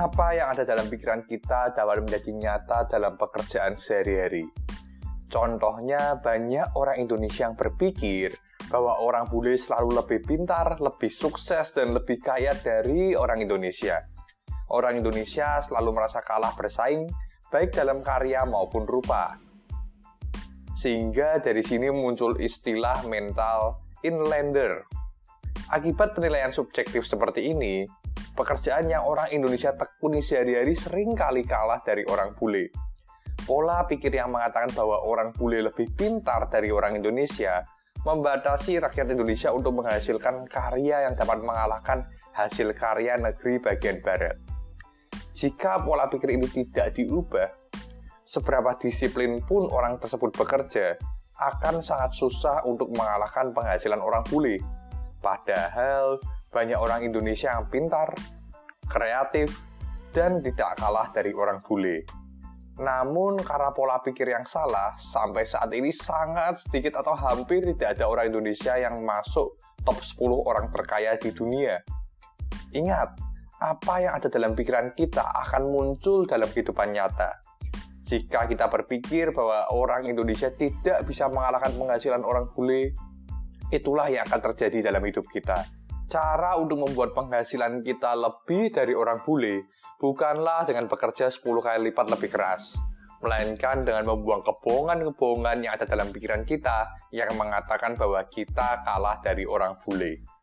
apa yang ada dalam pikiran kita dapat menjadi nyata dalam pekerjaan sehari-hari. Contohnya, banyak orang Indonesia yang berpikir bahwa orang bule selalu lebih pintar, lebih sukses, dan lebih kaya dari orang Indonesia. Orang Indonesia selalu merasa kalah bersaing, baik dalam karya maupun rupa. Sehingga dari sini muncul istilah mental inlander. Akibat penilaian subjektif seperti ini, pekerjaan yang orang Indonesia tekuni sehari-hari sering kali kalah dari orang bule. Pola pikir yang mengatakan bahwa orang bule lebih pintar dari orang Indonesia membatasi rakyat Indonesia untuk menghasilkan karya yang dapat mengalahkan hasil karya negeri bagian barat. Jika pola pikir ini tidak diubah, seberapa disiplin pun orang tersebut bekerja, akan sangat susah untuk mengalahkan penghasilan orang bule. Padahal banyak orang Indonesia yang pintar, kreatif, dan tidak kalah dari orang bule. Namun karena pola pikir yang salah, sampai saat ini sangat sedikit atau hampir tidak ada orang Indonesia yang masuk top 10 orang terkaya di dunia. Ingat, apa yang ada dalam pikiran kita akan muncul dalam kehidupan nyata. Jika kita berpikir bahwa orang Indonesia tidak bisa mengalahkan penghasilan orang bule, itulah yang akan terjadi dalam hidup kita. Cara untuk membuat penghasilan kita lebih dari orang bule bukanlah dengan bekerja 10 kali lipat lebih keras, melainkan dengan membuang kebohongan-kebohongan yang ada dalam pikiran kita yang mengatakan bahwa kita kalah dari orang bule.